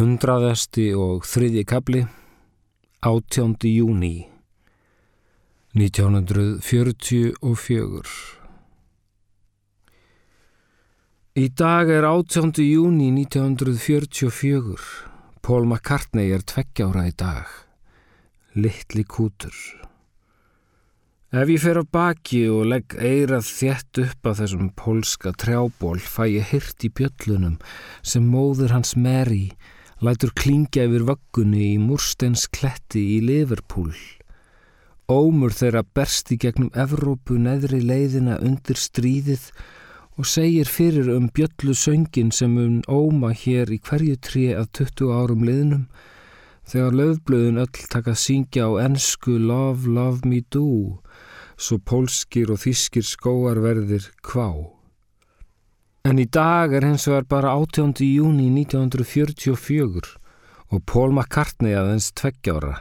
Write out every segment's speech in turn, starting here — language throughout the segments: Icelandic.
Hundraðasti og þriðji kabli, 18. júni, 1944. Í dag er 18. júni 1944. Paul McCartney er tveggjára í dag. Littli kútur. Ef ég fer á baki og legg eirað þétt upp að þessum pólska trjából fæ ég hyrt í bjöllunum sem móður hans Mary lætur klingja yfir vöggunni í Múrsteins kletti í Liverpool. Ómur þeirra berst í gegnum Evrópu neðri leiðina undir stríðið og segir fyrir um bjöllu söngin sem um óma hér í hverju trí að 20 árum liðnum þegar löfblöðun öll taka syngja á ennsku Love, Love Me Do svo pólskir og þískir skóarverðir kvá. En í dag er hens vegar bara 18. júni 1944 og Paul McCartney aðeins tveggjára.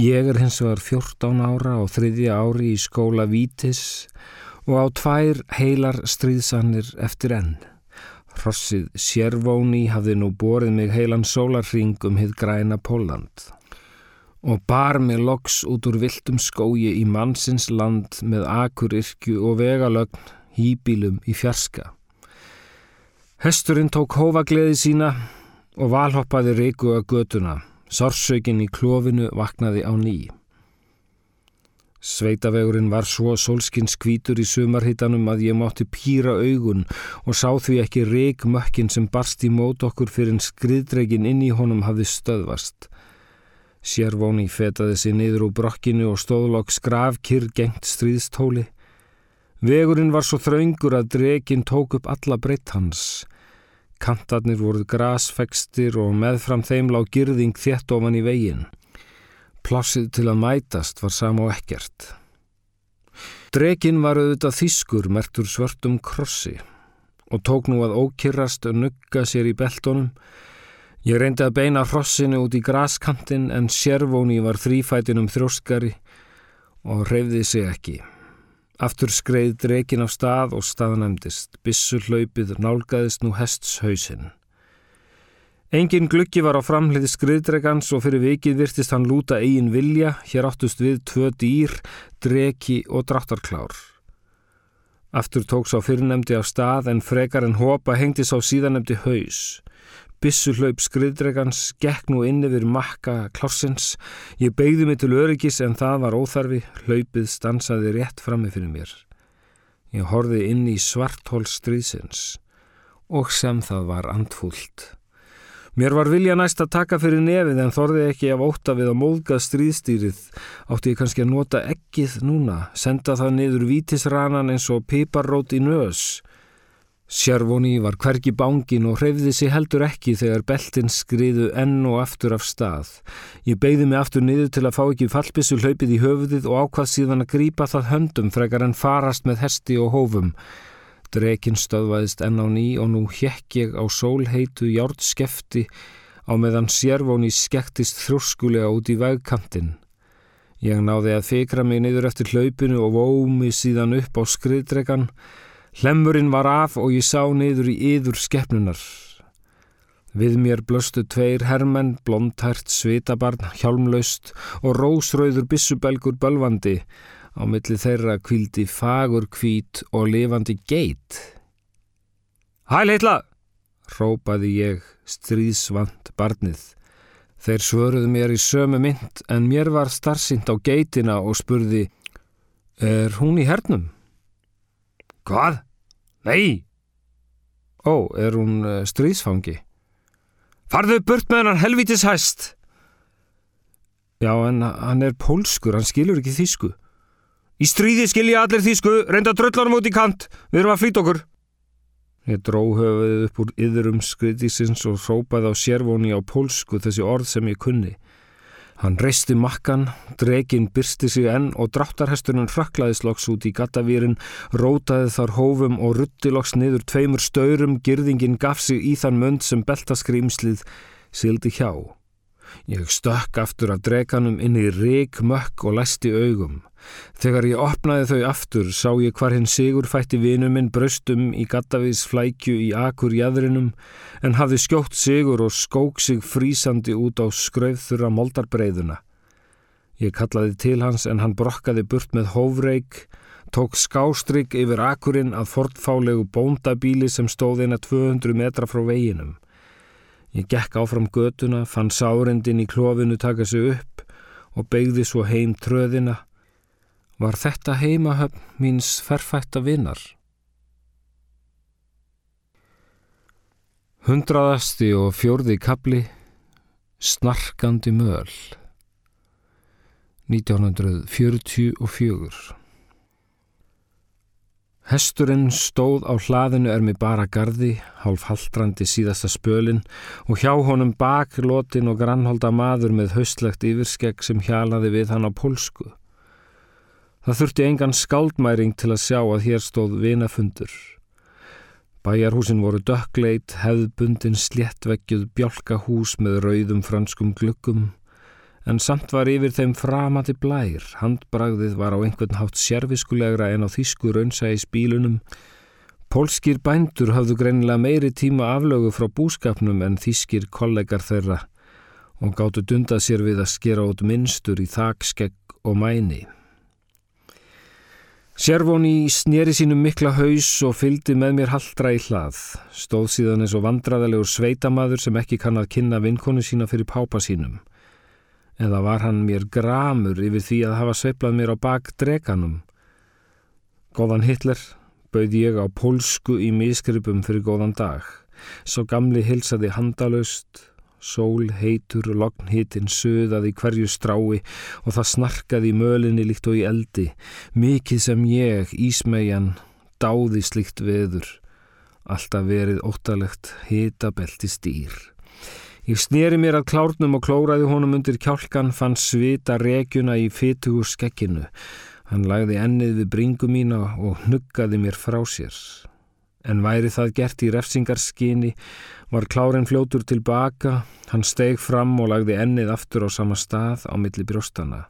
Ég er hens vegar 14 ára og þriðja ári í skóla Vítis og á tvær heilar stríðsannir eftir enn. Rossið Sjervóni hafði nú borið mig heilan sólarring um hitt græna Póland og bar mig loks út úr viltum skói í mannsins land með akurirkju og vegalögn hýbílum í fjarska. Hesturinn tók hófagleði sína og valhoppaði reiku að götuna. Sársökin í klófinu vaknaði á ný. Sveitavegurinn var svo solskinn skvítur í sumarhittanum að ég mátti pýra augun og sá því ekki reikmökkin sem barst í mót okkur fyrir en skriðdregin inn í honum hafði stöðvast. Sérvóni fetaði sig niður úr brokkinu og stóðlokk skrafkyrr gengt stríðstóli. Vegurinn var svo þraungur að dregin tók upp alla breytt hans. Kantarnir voruð grasfekstir og meðfram þeim lág girðing þétt ofan í veginn. Plássið til að mætast var sama og ekkert. Dregin var auðvitað þýskur mertur svörtum krossi og tók nú að ókyrrast og nugga sér í beltonum. Ég reyndi að beina hrossinu út í graskantin en sérvóni var þrýfætinum þróskari og reyfði sig ekki. Aftur skreið dregin af stað og staðnæmdist. Bissur hlaupið nálgæðist nú hests hausinn. Engin gluggi var á framhliði skriðdregans og fyrir vikið virtist hann lúta eigin vilja, hér áttust við tvö dýr, dreki og dráttarklár. Aftur tóks á fyrirnemdi af stað en frekar en hopa hengtis á síðanemdi haus. Bissu hlaup skriðdregans, gekk nú inn yfir makka klársins. Ég beigði mig til öryggis en það var óþarfi, hlaupið stansaði rétt frammi fyrir mér. Ég horfi inn í svarthól stríðsins og sem það var andfúlt. Mér var vilja næst að taka fyrir nefið en þorði ekki af óta við að móðga stríðstýrið. Átti ég kannski að nota ekkið núna, senda það niður vítisranan eins og piparrót í nös. Sjarvóni var hvergi bángin og hreyfði sig heldur ekki þegar beltin skriðu enn og aftur af stað. Ég beigði mig aftur niður til að fá ekki fallbissu hlaupið í höfuðið og ákvað síðan að grípa það höndum frekar en farast með hesti og hófum. Drekinn stöðvaðist enn á ný og nú hjekk ég á sólheitu járnskefti á meðan sérvóni skektist þrjóskulega út í vegkantin. Ég náði að fikra mig niður eftir hlaupinu og vómi síðan upp á skriðdrekan. Hlemurinn var af og ég sá niður í yður skeppnunar. Við mér blöstu tveir hermenn, blondhært svitabarn, hjálmlaust og rósröður bissubelgur bölvandi Á milli þeirra kvíldi fagur kvít og lifandi geit. Hæ leitla! Rópaði ég stríðsvand barnið. Þeir svöruðu mér í sömu mynd en mér var starfsint á geitina og spurði Er hún í hernum? Hvað? Nei! Ó, er hún uh, stríðsfangi? Farðu burt með hann helvitis hæst! Já, en hann er pólskur, hann skilur ekki þýsku. Í stríði skilja allir þýsku, reynda dröllanum út í kant, við erum að flýta okkur. Ég dró höfuðið upp úr yðurum skriðisins og hrópaði á sérvóni á pólsku þessi orð sem ég kunni. Hann reisti makkan, dregin byrsti sig enn og dráttarhesturinn hraklaðisloks út í gattavýrin, rótaði þar hófum og ruttiloks niður tveimur staurum, girðingin gaf sig í þann mönd sem beltaskrýmslið sildi hjá. Ég stökk aftur af dreganum inn í rík mökk og læsti augum. Þegar ég opnaði þau aftur sá ég hvar hinn sigur fætti vinuminn bröstum í gattavís flækju í akur jæðrinum en hafði skjótt sigur og skók sig frísandi út á skrauðþurra moldarbreiðuna. Ég kallaði til hans en hann brokkaði burt með hófreik, tók skástrygg yfir akurinn að fortfálegu bóndabíli sem stóð eina 200 metra frá veginum. Ég gekk áfram götuna, fann sárendin í klófinu taka sig upp og beigði svo heim tröðina. Var þetta heimahöfn míns ferfætta vinnar? Hundraðasti og fjórði kapli Snarkandi möl 1944 Hesturinn stóð á hlaðinu er með bara gardi, hálf haldrandi síðasta spölin og hjá honum baklotin og grannholda maður með haustlegt yfirskegg sem hjalaði við hann á pólsku. Það þurfti engan skáldmæring til að sjá að hér stóð vinafundur. Bæjarhúsin voru dökkleit, hefðbundin sléttveggjuð bjálkahús með rauðum franskum glukkum en samt var yfir þeim framandi blær, handbragðið var á einhvern hátt sérfiskulegra en á þýsku raunsægi spílunum. Pólskir bændur hafðu greinilega meiri tíma aflögu frá búskapnum en þýskir kollegar þeirra og gáttu dundað sér við að skera út minnstur í þakskegg og mæni. Sérvóni snýri sínum mikla haus og fyldi með mér haldra í hlað. Stóð síðan eins og vandraðalegur sveitamaður sem ekki kann að kynna vinkonu sína fyrir pápa sínum eða var hann mér gramur yfir því að hafa sveiplað mér á bak dreganum. Góðan Hitler bauð ég á pólsku í miskripum fyrir góðan dag. Svo gamli hilsaði handalöst, sól, heitur, lognhittin söðaði hverju strái og það snarkaði í mölinni líkt og í eldi. Mikið sem ég, Ísmegjan, dáði slikt veður. Alltaf verið óttalegt hitabelti stýr. Ég sneri mér að klárnum og klóraði honum undir kjálkan, fann svita regjuna í fytugur skekkinu. Hann lagði ennið við bringu mína og hnuggaði mér frá sér. En væri það gert í refsingarskinni, var klárin fljótur tilbaka, hann steg fram og lagði ennið aftur á sama stað á milli brjóstana.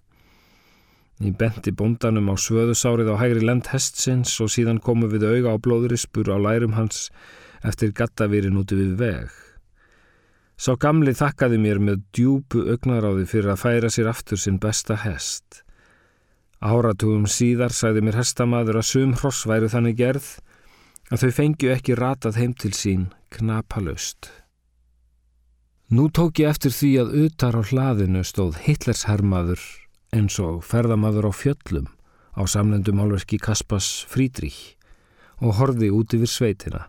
Ég benti bondanum á svöðusárið á hægri lend hestsins og síðan komu við auga á blóðurispur á lærum hans eftir gattavírin úti við veg. Sá gamli þakkaði mér með djúbu augnaráði fyrir að færa sér aftur sinn besta hest. Áratugum síðar sagði mér hestamaður að sum hross væri þannig gerð að þau fengju ekki ratað heim til sín knapalust. Nú tók ég eftir því að utar á hlaðinu stóð Hitlers hermaður eins og ferðamaður á fjöllum á samlendum álverki Kaspas Frídrík og horfi út yfir sveitina.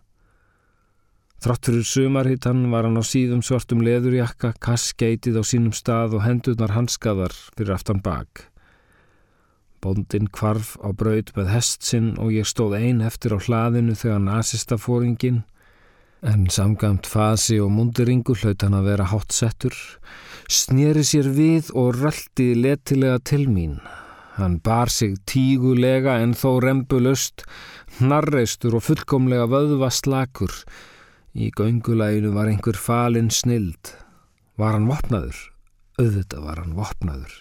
Þrátturur sumarhittan var hann á síðum svartum leðurjakka, kassgeitið á sínum stað og hendurnar hanskaðar fyrir aftan bak. Bóndin kvarf á braud með hest sinn og ég stóð ein eftir á hlaðinu þegar nazista fóringin, en samgamt fasi og mundiringu hlaut hann að vera hátsettur, snýri sér við og röldi letilega til mín. Hann bar sig tígulega en þó rembulust, hnarreistur og fullkomlega vöðva slakur, Í göngulæginu var einhver falinn snild. Var hann vopnaður? Öðvitað var hann vopnaður.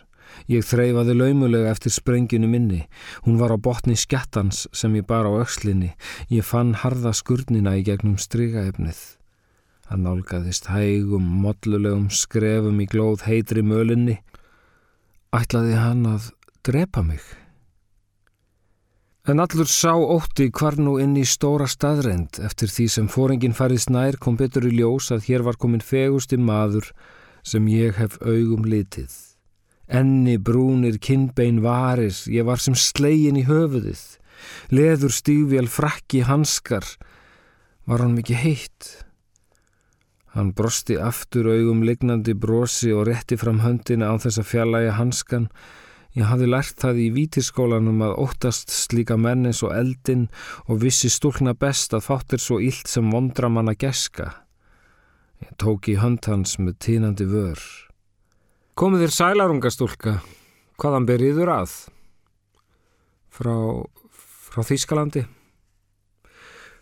Ég þreyfaði laumulega eftir sprenginu minni. Hún var á botni skjattans sem ég bar á aukslinni. Ég fann harða skurnina í gegnum strygaefnið. Hann nálgæðist hægum, modlulegum skrefum í glóð heitri mölinni. Ætlaði hann að drepa mig? En allur sá ótti hvar nú inn í stóra staðrend eftir því sem fóringin farið snær kom betur í ljós að hér var komin fegusti maður sem ég hef augum litið. Enni brúnir kinnbein varir, ég var sem slegin í höfuðið. Leður stífjál frakki hanskar, var hann mikið heitt. Hann brosti aftur augum lignandi brosi og rétti fram höndina á þessa fjallæga hanskan Ég hafði lært það í vítiskólanum að óttast slíka menn eins og eldin og vissi stúlna best að fáttir svo illt sem vondra manna geska. Ég tók í hönd hans með tínandi vör. Komið þér sælarungastúlka, hvaðan beriður að? Frá, frá Þískalandi?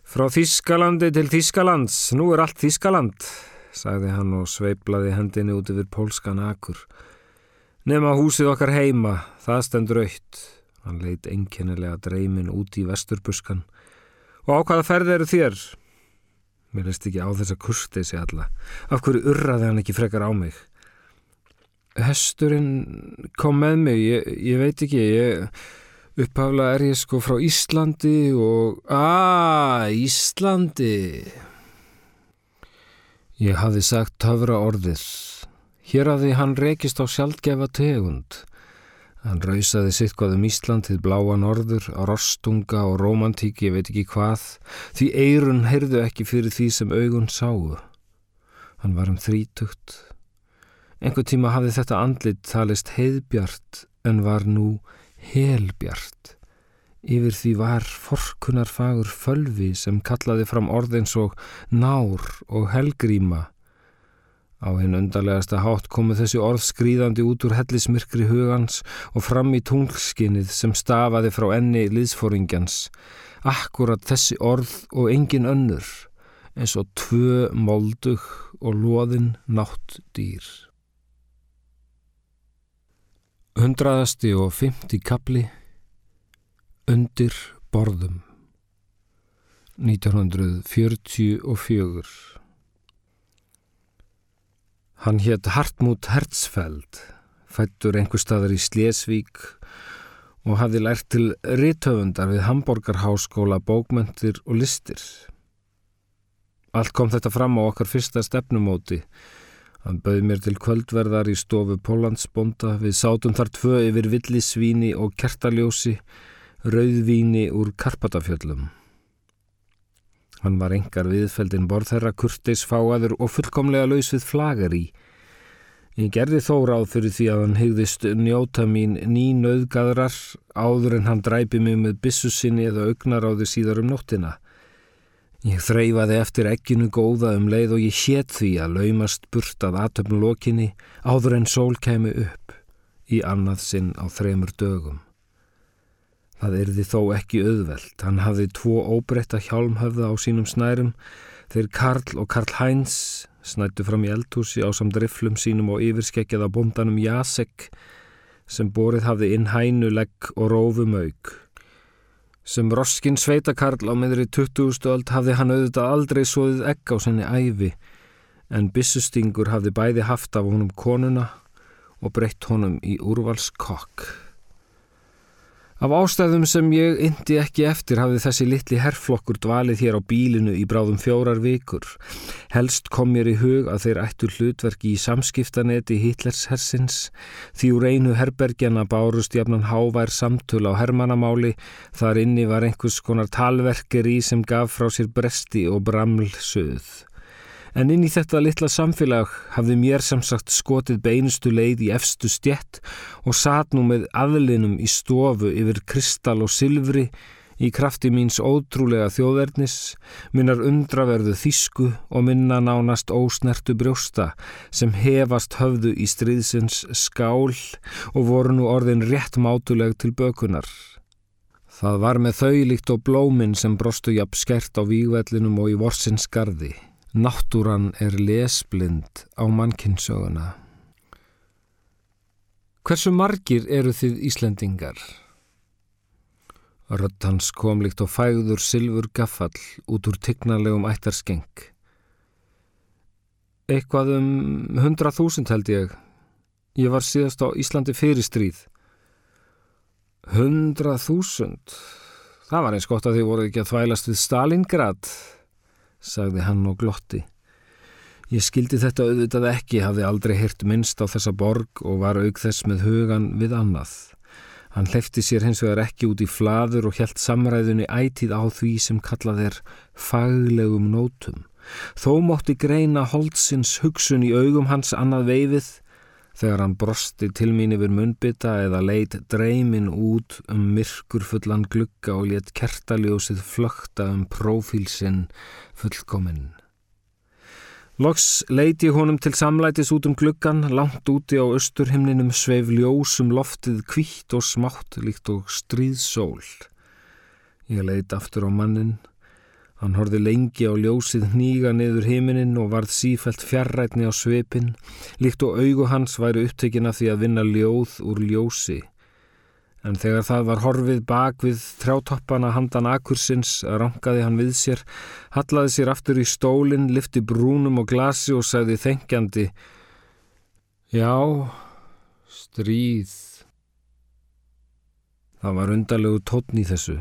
Frá Þískalandi til Þískalands, nú er allt Þískaland. sagði hann og sveiplaði hendinni út yfir pólskan akur. Nefna húsið okkar heima, það stendur aukt. Hann leitt enkennilega dreimin út í vesturbuskan. Og á hvaða ferði eru þér? Mér leist ekki á þessa kursteysi alla. Af hverju urraði hann ekki frekar á mig? Hesturinn kom með mig, ég, ég veit ekki, ég upphafla er ég sko frá Íslandi og... Aaa, Íslandi! Ég hafði sagt töfra orðið. Hér hafði hann rekist á sjálfgefa tegund. Hann rausaði sitt hvað um Ísland til bláa norður, á rostunga og romantík, ég veit ekki hvað, því eirun heyrðu ekki fyrir því sem augun sáu. Hann var um þrítugt. Engu tíma hafði þetta andlit talist heiðbjart en var nú helbjart. Yfir því var forkunarfagur fölvi sem kallaði fram orðins og nár og helgríma Á hinn undarlegasta hátt komu þessi orð skrýðandi út úr hellismyrkri hugans og fram í tunglskinnið sem stafaði frá enni liðsfóringjans. Akkurat þessi orð og engin önnur, eins og tvö moldug og loðin nátt dýr. Hundraðasti og fymti kapli Undir borðum 1944 Hann hétt Hartmut Hertzfeld, fættur einhver staðar í Slesvík og hafði lært til rítöfundar við Hamburgerháskóla bókmöntir og listir. Allt kom þetta fram á okkar fyrsta stefnumóti. Hann bauð mér til kvöldverðar í stofu Pólandsbonda við sátum þar tvö yfir villisvíni og kertaljósi, rauðvíni úr Karpatafjöllum. Hann var engar viðfeldin borðherra, kurtis, fáaður og fullkomlega laus við flagar í. Ég gerði þó ráð fyrir því að hann hegðist njóta mín ný nöðgadrar áður en hann dræpi mig með bissusinni eða augnaráði síðar um nóttina. Ég þreyfaði eftir ekkinu góða um leið og ég hétt því að laumast burt að atöfn lokinni áður en sól kemi upp í annað sinn á þremur dögum. Það erði þó ekki auðvelt. Hann hafði tvo óbreytta hjálmhöfða á sínum snærum. Þeir Karl og Karl Heinz snættu fram í eldhúsi á samdriflum sínum og yfirskekkjaða bondanum Jasek sem borið hafði inn hænulegg og rófumauk. Sem roskin sveitakarl á meðri 20. öld hafði hann auðvitað aldrei svoðið egg á senni æfi en bissustingur hafði bæði haft af honum konuna og breytt honum í úrvalskokk. Af ástæðum sem ég indi ekki eftir hafði þessi litli herrflokkur dvalið hér á bílinu í bráðum fjórar vikur. Helst kom mér í hug að þeir ættu hlutverki í samskiptaneti Hitlershersins því úr einu herbergjana bárust jafnan hávær samtöl á hermanamáli þar inni var einhvers konar talverkeri sem gaf frá sér bresti og bramlsöð. En inn í þetta litla samfélag hafði mér sem sagt skotið beinustu leið í efstu stjett og satt nú með aðlinum í stofu yfir kristal og silfri í krafti míns ótrúlega þjóðverðnis, minnar undraverðu þísku og minna nánast ósnertu brjósta sem hefast höfðu í stríðsins skál og voru nú orðin rétt mátuleg til bökunar. Það var með þau líkt og blóminn sem brostu jafn skert á výgvellinum og í vorsins gardi. Náttúran er lesblind á mannkynsöguna. Hversu margir eru þið Íslendingar? Rött hans kom líkt og fæður silfur gaffall út úr tignarlegum ættarskeng. Eitthvað um hundra þúsund held ég. Ég var síðast á Íslandi fyrir stríð. Hundra þúsund? Það var eins gott að þið voru ekki að þvælast við Stalingrad sagði hann og glotti. Ég skildi þetta auðvitað ekki, hafði aldrei hirt minnst á þessa borg og var auk þess með hugan við annað. Hann hleyfti sér hins vegar ekki út í flaður og helt samræðunni ætið á því sem kallað er faglegum nótum. Þó mótti greina Holtzins hugsun í augum hans annað veifið þegar hann brosti til mín yfir munbytta eða leitt dreymin út um myrkur fullan glugga og létt kertaljósið flökta um prófílsinn fullkominn. Loks leiti honum til samlætis út um gluggan, langt úti á austurhimninum sveif ljósum loftið kvítt og smátt líkt og stríðsól. Ég leiti aftur á mannin. Hann horfi lengi á ljósið hníga niður heiminin og varð sífælt fjarrætni á svipin, líkt og augu hans væri upptökin af því að vinna ljóð úr ljósi. En þegar það var horfið bak við trjátoppana handan akursins, rangaði hann við sér, hallaði sér aftur í stólinn, lifti brúnum og glasi og sagði þengjandi Já, stríð. Það var undarlegu tótn í þessu.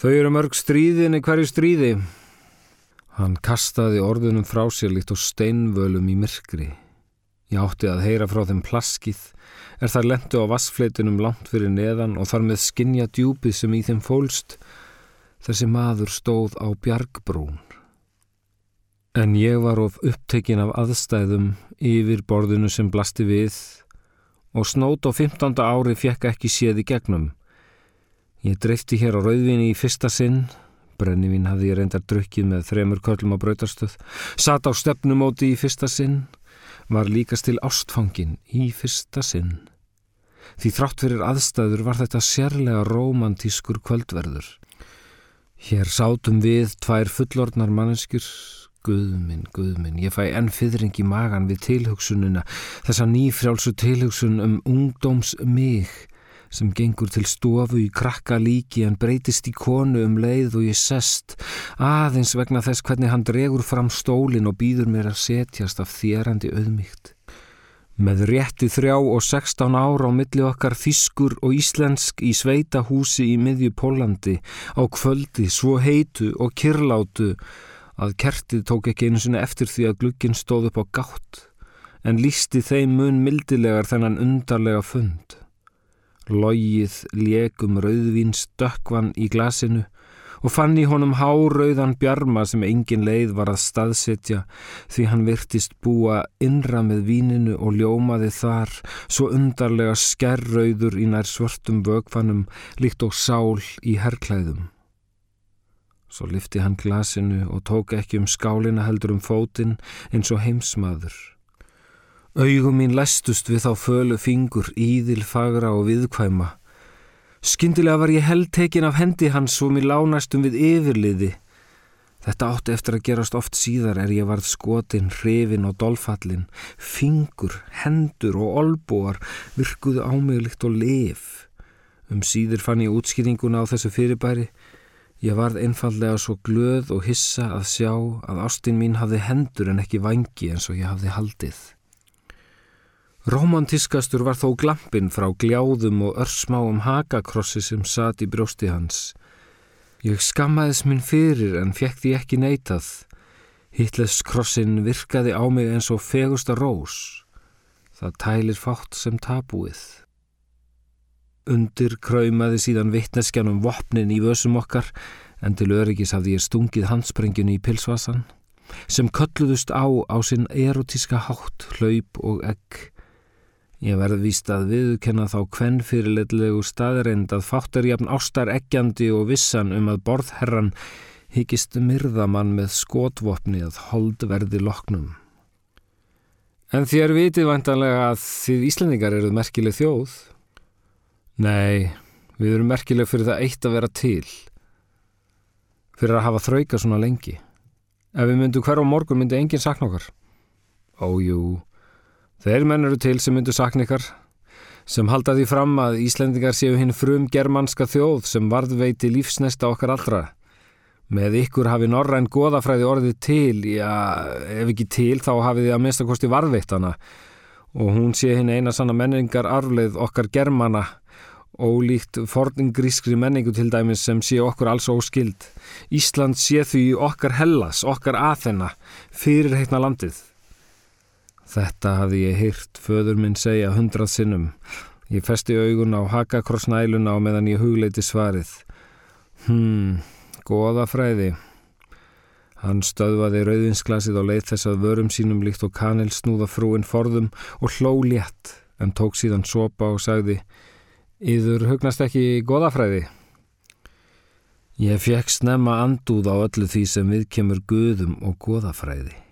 Þau eru mörg stríðin í hverju stríði. Hann kastaði orðunum frá sér líkt og steinvölum í myrkri. Ég átti að heyra frá þeim plaskið er þar lendu á vassfleitunum langt fyrir neðan og þar með skinja djúpið sem í þeim fólst. Þessi maður stóð á bjargbrún. En ég var of upptekin af aðstæðum yfir borðinu sem blasti við og snót á 15. ári fjekk ekki séð í gegnum. Ég dreifti hér á rauðvinni í fyrsta sinn, brennivín hafði ég reyndar drukkið með þremur köllum á brautastöð, satt á stefnumóti í fyrsta sinn, var líkast til ástfangin í fyrsta sinn. Því þrátt fyrir aðstæður var þetta sérlega romantískur kvöldverður. Hér sátum við tvær fullordnar manneskjur, guðminn, guðminn, ég fæ enn fyrring í magan við tilhugsununa, þessa nýfrjálsu tilhugsun um ungdóms mig sem gengur til stofu í krakka líki en breytist í konu um leið og ég sest, aðeins vegna þess hvernig hann dregur fram stólin og býður mér að setjast af þérandi auðmygt. Með rétti þrjá og sextán ára á milli okkar þýskur og íslensk í sveita húsi í miðju Pólandi á kvöldi svo heitu og kirlátu að kertið tók ekki einu sinni eftir því að glugginn stóð upp á gátt en lísti þeim mun mildilegar þennan undarlega fund. Lógið lékum rauðvins dökkvan í glasinu og fann í honum hárauðan bjarma sem engin leið var að staðsetja því hann virtist búa innra með víninu og ljómaði þar svo undarlega skerrauður í nær svörtum vögfanum líkt og sál í herrklæðum. Svo lifti hann glasinu og tók ekki um skálina heldur um fótinn eins og heimsmaður. Augum mín læstust við þá fölu fingur, íðil, fagra og viðkvæma Skyndilega var ég heldtekin af hendi hans og mér lánastum við yfirliði. Þetta átti eftir að gerast oft síðar er ég varð skotin, hrifin og dolfallin. Fingur, hendur og olbúar virkuðu ámögulikt og lif. Um síður fann ég útskýringuna á þessu fyrirbæri. Ég varð einfallega svo glöð og hissa að sjá að ástinn mín hafði hendur en ekki vangi eins og ég hafði haldið. Romantiskastur var þó glampin frá gljáðum og örsmáum hakakrossi sem sati í brjósti hans. Ég skammaðis minn fyrir en fekk því ekki neitað. Hitleskrossin virkaði á mig eins og fegusta rós. Það tælir fátt sem tabúið. Undir kraumaði síðan vittneskjan um vopnin í vössum okkar en til öryggis hafði ég stungið handsprengjunni í pilsvasan sem kölluðust á á sinn erotíska hátt, hlaup og egg Ég verði víst að viðkenna þá kvenn fyrirleitlegu staðreind að fátt er jafn ástar eggjandi og vissan um að borðherran hyggist myrðamann með skotvopni að hold verði loknum. En þér vitið vantanlega að þið Íslandingar eruð merkileg þjóð? Nei, við erum merkileg fyrir það eitt að vera til. Fyrir að hafa þrauka svona lengi. Ef við myndum hver á morgun myndi enginn sakna okkar. Ójú. Þeir menn eru til sem myndu sakna ykkar, sem halda því fram að Íslendingar séu hinn frum germanska þjóð sem varðveiti lífsnesta okkar allra. Með ykkur hafi norræn goðafræði orðið til, já, ef ekki til þá hafið þið að mista kosti varðveittana og hún sé hinn eina sanna menningar arfleið okkar germana ólíkt forningrískri menningu til dæmis sem sé okkur alls óskild. Ísland sé því okkar Hellas, okkar Aþena, fyrir heitna landið. Þetta hafði ég hýrt föður minn segja hundrað sinnum. Ég festi augun á hakakrossnæluna og meðan ég hugleiti svarið. Hmm, goða fræði. Hann stöðvaði rauðinsglasið og leið þess að vörum sínum líkt og kanil snúða frúin forðum og hló létt en tók síðan sopa og sagði Íður hugnast ekki goðafræði? Ég fekk snemma andúð á öllu því sem við kemur guðum og goðafræði.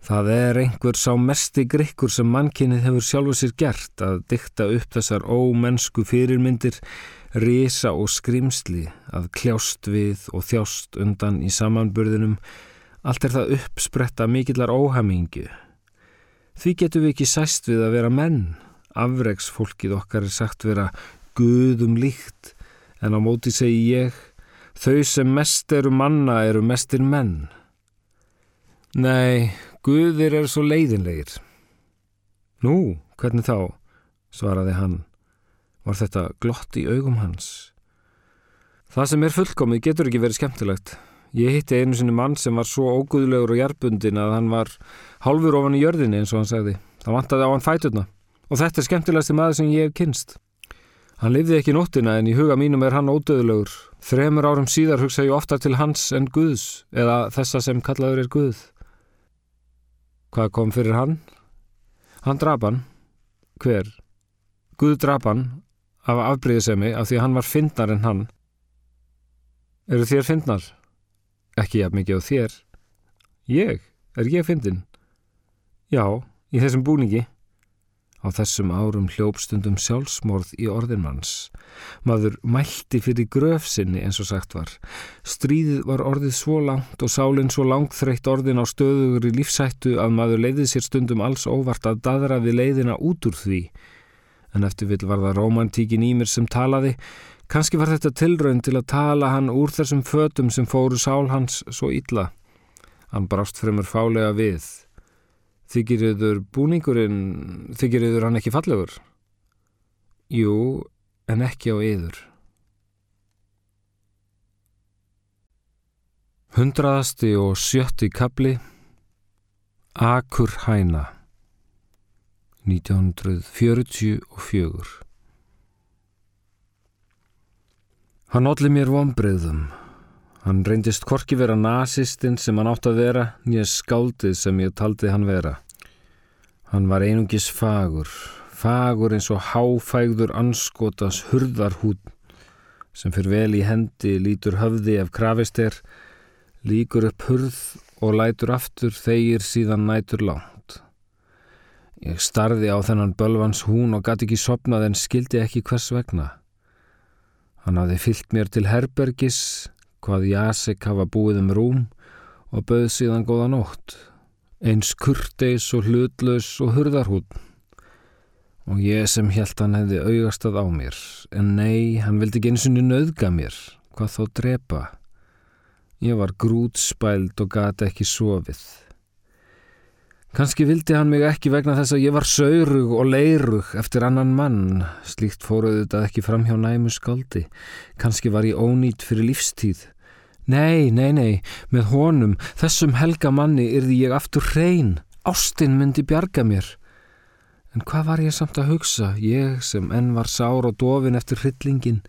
Það er einhver sá mesti grikkur sem mannkynnið hefur sjálfuð sér gert að dykta upp þessar ómennsku fyrirmyndir risa og skrimsli að kljást við og þjást undan í samanburðinum, allt er það uppspretta mikillar óhamingu. Því getum við ekki sæst við að vera menn. Afregsfólkið okkar er sagt vera guðum líkt, en á móti segi ég, þau sem mest eru manna eru mestir menn. Nei, guðir eru svo leiðinleir. Nú, hvernig þá? svaraði hann. Var þetta glott í augum hans? Það sem er fullkomið getur ekki verið skemmtilegt. Ég hitti einu sinni mann sem var svo óguðlegur og jærbundin að hann var halfur ofan í jörðinni eins og hann segði. Það vantaði á hann fæturna. Og þetta er skemmtilegasti maður sem ég hef kynst. Hann lifði ekki nóttina en í huga mínum er hann ódöðulegur. Þremur árum síðar hugsa ég ofta til hans en Guðs eða þessa sem kallaður er Guð. Hvað kom fyrir hann? Hann draf hann. Hver? Guð draf hann af afbreyðisemi af því að hann var fyndnar en hann. Eru þér fyndnar? Ekki jafn mikið á þér. Ég? Er ég fyndin? Já, í þessum búningi. Á þessum árum hljópstundum sjálfsmorð í orðinmanns. Maður mælti fyrir gröfsinni eins og sagt var. Stríðið var orðið svo langt og sálinn svo langt þreytt orðin á stöðugur í lífsættu að maður leiði sér stundum alls óvart að dadra við leiðina út úr því. En eftir vill var það romantíkin í mér sem talaði. Kanski var þetta tilraun til að tala hann úr þessum fötum sem fóru sál hans svo illa. Hann brást fremur fálega við. Þykir yfir búningurinn, þykir yfir hann ekki fallegur? Jú, en ekki á yður. Hundraðasti og sjötti kabli Akur hæna 1944 Hann olli mér vonbreiðum Hann reyndist korki vera nazistinn sem hann átt að vera, nýja skáldið sem ég taldi hann vera. Hann var einungis fagur, fagur eins og háfægður anskotas hurðarhút sem fyrir vel í hendi lítur höfði ef krafist er, líkur upp hurð og lætur aftur þeir síðan nætur langt. Ég starði á þennan bölvans hún og gæti ekki sopnað en skildi ekki hvers vegna. Hann hafði fyllt mér til herbergis, hvað Jasek hafa búið um rúm og bauð síðan góða nótt, eins kurteis og hlutlaus og hurðarhún. Og ég sem held hann hefði augastað á mér, en nei, hann vildi ekki eins og nöðga mér, hvað þó drepa. Ég var grútspæld og gati ekki sofið. Kanski vildi hann mig ekki vegna þess að ég var saurug og leirug eftir annan mann, slíkt fóruðu þetta ekki fram hjá næmu skaldi. Kanski var ég ónýtt fyrir lífstíð. Nei, nei, nei, með honum, þessum helga manni yrði ég aftur hrein. Ástinn myndi bjarga mér. En hvað var ég samt að hugsa, ég sem enn var sár og dofin eftir hryllingin?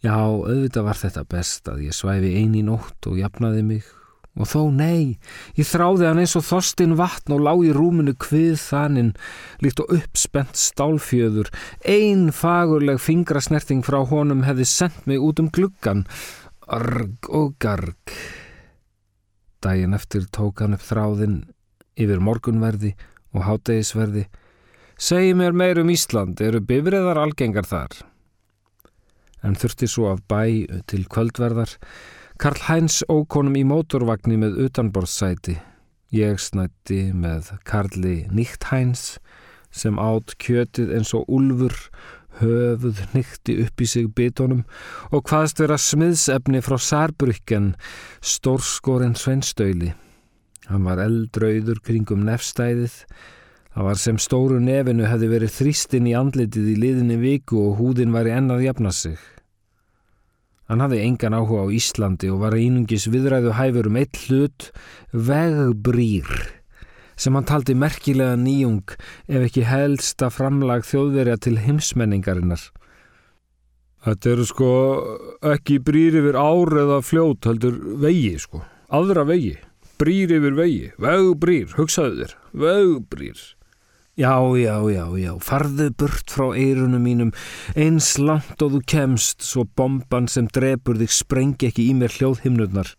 Já, auðvitað var þetta best að ég svæfi eini nótt og jafnaði mig Og þó nei, ég þráði hann eins og þorstinn vatn og lág í rúminu hvið þaninn, líkt og uppspennt stálfjöður. Einn fagurleg fingrasnerting frá honum hefði sendt mig út um gluggan. Arg og garg. Dægin eftir tók hann upp þráðinn yfir morgunverði og hátegisverði. Segji mér meir um Ísland, eru bifriðar algengar þar? En þurfti svo af bæ til kvöldverðar, Karl Heinz ókonum í mótorvagni með utanborðsæti. Ég snætti með Karli Nýtt Heinz sem átt kjötið eins og ulfur, höfuð nýtti upp í sig bitónum og hvaðst vera smiðsefni frá Sarbrukken, stórskóren svenstöili. Hann var eldrauður kringum nefstæðið. Það var sem stóru nefinu hefði verið þrýstinn í andlitið í liðinni viku og húðin var í ennað jafna sig. Hann hafði engan áhuga á Íslandi og var einungis viðræðu hæfur um eitt hlut vegbrýr sem hann taldi merkilega nýjung ef ekki helsta framlag þjóðverja til heimsmenningarinnar. Þetta eru sko ekki brýr yfir ár eða fljót heldur vegi sko, aðra vegi, brýr yfir vegi, vegbrýr, hugsaðu þér, vegbrýr. Já, já, já, já, farðu burt frá eirunum mínum, eins langt og þú kemst, svo bomban sem drefur þig sprengi ekki í mér hljóðhimnurnar.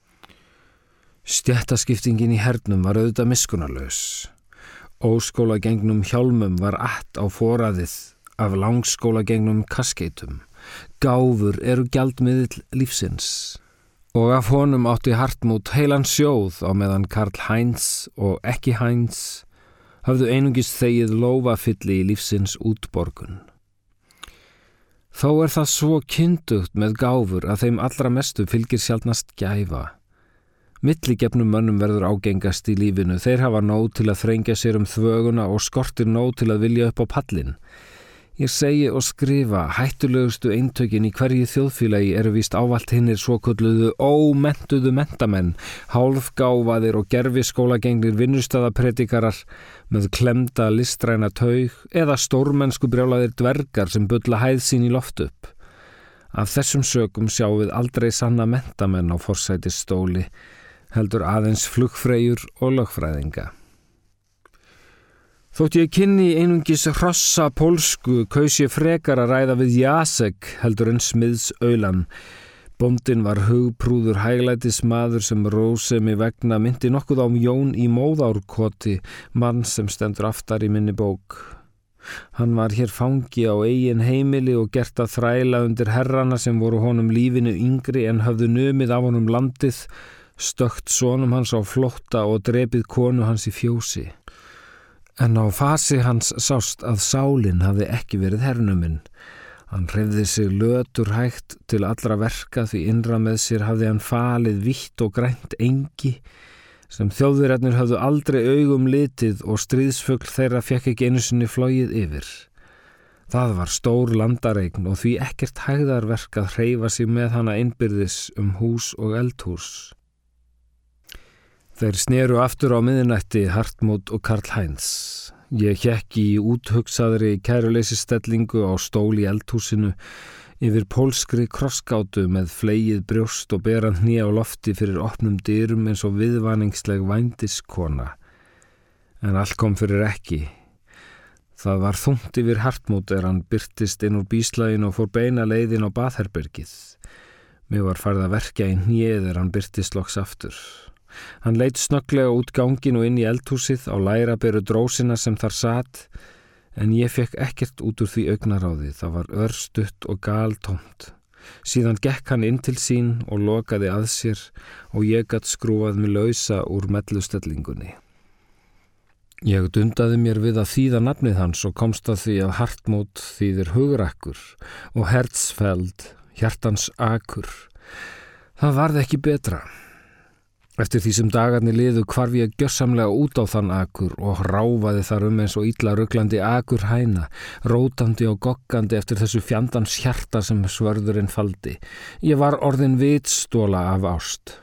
Stjættaskiptingin í hernum var auðvitað miskunarlaus. Óskóla gengnum hjálmum var allt á foraðið af langskóla gengnum kaskeitum. Gáfur eru gjaldmiðil lífsins. Og af honum átti Hartmút heilan sjóð á meðan Karl Heinz og ekki Heinz hafðu einungis þegið lofafylli í lífsins útborgun. Þó er það svo kyndugt með gáfur að þeim allra mestu fylgir sjálfnast gæfa. Milligefnum mönnum verður ágengast í lífinu, þeir hafa nóg til að þrengja sér um þvöguna og skortir nóg til að vilja upp á pallin. Ég segi og skrifa, hættulegustu eintökin í hverju þjóðfélagi eru víst ávalt hinnir svo kulluðu ómentuðu mentamenn, hálfgáfaðir og gerfi skólagengnir vinnustæðapredikarar með klemda listræna taug eða stórmennsku brjálaðir dvergar sem bylla hæð sín í loft upp. Af þessum sögum sjáum við aldrei sanna mentamenn á forsætistóli, heldur aðeins flugfreyjur og lögfræðinga. Þótt ég kynni einungis hrossa pólsku kaus ég frekar að ræða við Jasek heldur en smiðs auðlan. Bondin var hugprúður hæglætis maður sem rósemi vegna myndi nokkuð ám Jón í móðárkoti, mann sem stendur aftar í minni bók. Hann var hér fangi á eigin heimili og gert að þræla undir herrana sem voru honum lífinu yngri en höfðu nömið af honum landið stökt sónum hans á flotta og drepið konu hans í fjósi. En á fasi hans sást að sálinn hafði ekki verið hernuminn. Hann hrefði sig lötur hægt til allra verka því innra með sér hafði hann falið vitt og grænt engi sem þjóðverðarnir hafðu aldrei augum litið og stríðsfögl þeirra fekk ekki einu sinni flóið yfir. Það var stór landareign og því ekkert hægðarverk að hreyfa sig með hana innbyrðis um hús og eldhús. Þeir sneru aftur á miðinætti Hartmut og Karl Heinz. Ég hekki í úthugsaðri kæruleysistellingu á stól í eldhúsinu yfir pólskri krosskátu með fleið brjóst og beran hnýja á lofti fyrir opnum dyrum eins og viðvaningsleg vændiskona. En allt kom fyrir ekki. Það var þungt yfir Hartmut er hann byrtist inn úr bíslægin og fór beina leiðin á baðherbergið. Mér var farið að verka í hnýið er hann byrtist loks aftur. Hann leitt snögglega út gangin og inn í eldhúsið á læraberu drósina sem þar satt en ég fekk ekkert út úr því augnaráði. Það var örstutt og galtómt. Síðan gekk hann inn til sín og lokaði að sér og ég gatt skrúað mig lausa úr mellustellingunni. Ég dundaði mér við að þýða nafnið hans og komst að því að hartmót þýðir hugrakkur og hertsfeld, hjartans akur. Það varði ekki betra. Eftir því sem dagarnir liðu kvarf ég gjörsamlega út á þann akur og ráfaði þar um eins og ítla rugglandi akur hæna, rótandi og goggandi eftir þessu fjandans hjarta sem svörðurinn faldi. Ég var orðin vitstóla af ást.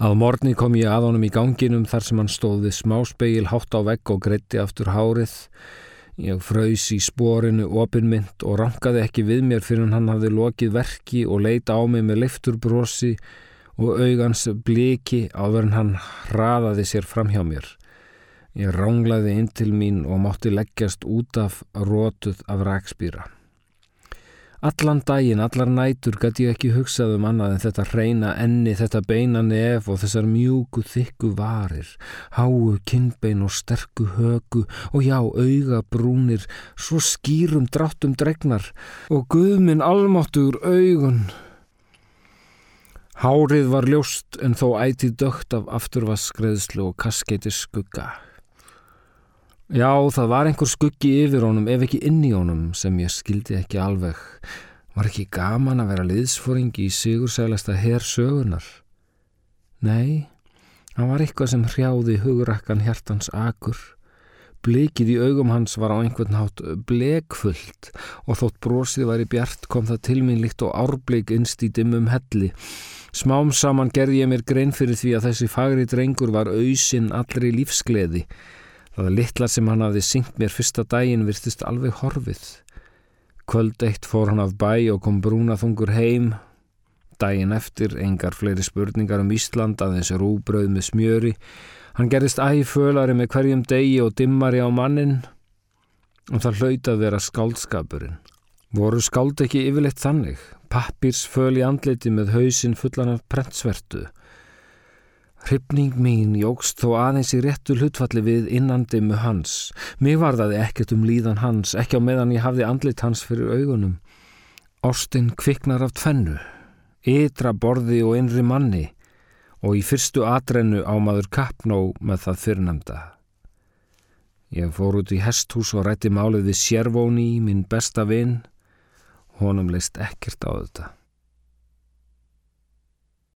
Að morgni kom ég að honum í ganginum þar sem hann stóði smáspeil hátt á vegg og greitti aftur hárið. Ég fröys í spórinu opinmynd og rankaði ekki við mér fyrir hann hafði lokið verki og leita á mig með leiftur brosi og augans bliki áður en hann hraðaði sér fram hjá mér. Ég ránglaði inn til mín og mátti leggjast út af rótuð af rækspýra. Allan daginn, allar nætur gæti ég ekki hugsað um annað en þetta hreina enni, þetta beina nef og þessar mjúku þykku varir, háu kinnbein og sterku högu og já, auga brúnir, svo skýrum dráttum dregnar og guðminn almáttur augun. Hárið var ljóst en þó ætið dögt af afturvaskreðslu og kaskeiti skugga. Já, það var einhver skuggi yfir honum ef ekki inn í honum sem ég skildi ekki alveg. Var ekki gaman að vera liðsfóringi í sigursælasta herr sögunar? Nei, hann var eitthvað sem hrjáði hugrakkan hjartans akur. Blikið í augum hans var á einhvern hátt blekfullt og þótt brosið var í bjart kom það til mín líkt og árbleik innst í dimmum helli. Smám saman gerði ég mér grein fyrir því að þessi fagri drengur var auðsinn allri lífsgleði. Það litla sem hann hafði syngt mér fyrsta daginn virtist alveg horfið. Kvöld eitt fór hann af bæ og kom brúnaþungur heim. Daginn eftir engar fleiri spurningar um Ísland aðeins rúbröð með smjöri. Hann gerðist æfölari með hverjum degi og dimmari á mannin og það hlaut að vera skáldskapurinn. Voru skáld ekki yfirleitt þannig? pappirsföl í andliti með hausin fullan af prentsvertu. Hrypning mín jógst þó aðeins í réttu hlutfalli við innandimmu hans. Mér varðaði ekkert um líðan hans, ekki á meðan ég hafði andlit hans fyrir augunum. Ástin kviknar af tvennu, ytra borði og innri manni og í fyrstu atrennu á maður kappnó með það fyrirnemda. Ég fór út í hesthús og rætti málið við sérvóni, minn besta vinn. Honum leist ekkert á þetta.